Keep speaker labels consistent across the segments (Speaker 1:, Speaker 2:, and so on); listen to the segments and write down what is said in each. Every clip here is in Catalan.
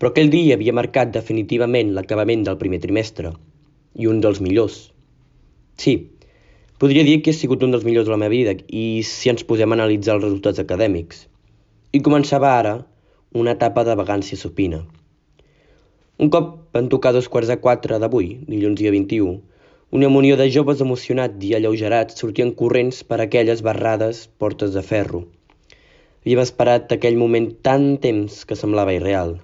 Speaker 1: però aquell dia havia marcat definitivament l'acabament del primer trimestre, i un dels millors. Sí, podria dir que ha sigut un dels millors de la meva vida, i si ens posem a analitzar els resultats acadèmics. I començava ara una etapa de vagància supina. Un cop van tocar dos quarts de quatre d'avui, dilluns dia 21, una munió de joves emocionats i alleugerats sortien corrents per aquelles barrades portes de ferro. Havíem esperat aquell moment tant temps que semblava irreal.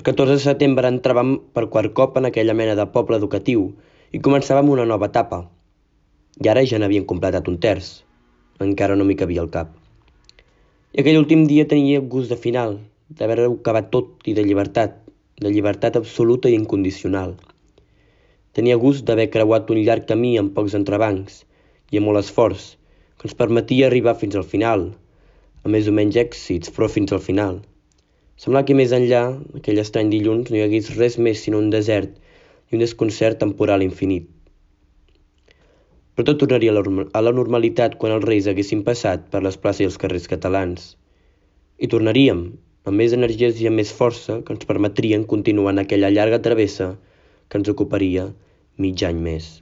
Speaker 1: El 14 de setembre entràvem per quart cop en aquella mena de poble educatiu i començàvem una nova etapa. I ara ja n'havien completat un terç. Encara no m'hi cabia el cap. I aquell últim dia tenia gust de final, d'haver-ho acabat tot i de llibertat, de llibertat absoluta i incondicional. Tenia gust d'haver creuat un llarg camí amb pocs entrebancs i amb molt esforç, que ens permetia arribar fins al final, amb més o menys èxits, però fins al final. Semblava que més enllà, aquell estrany dilluns, no hi hagués res més sinó un desert i un desconcert temporal infinit. Però tot tornaria a la normalitat quan els reis haguessin passat per les places i els carrers catalans. I tornaríem, amb més energies i amb més força que ens permetrien continuar en aquella llarga travessa que ens ocuparia mig any més.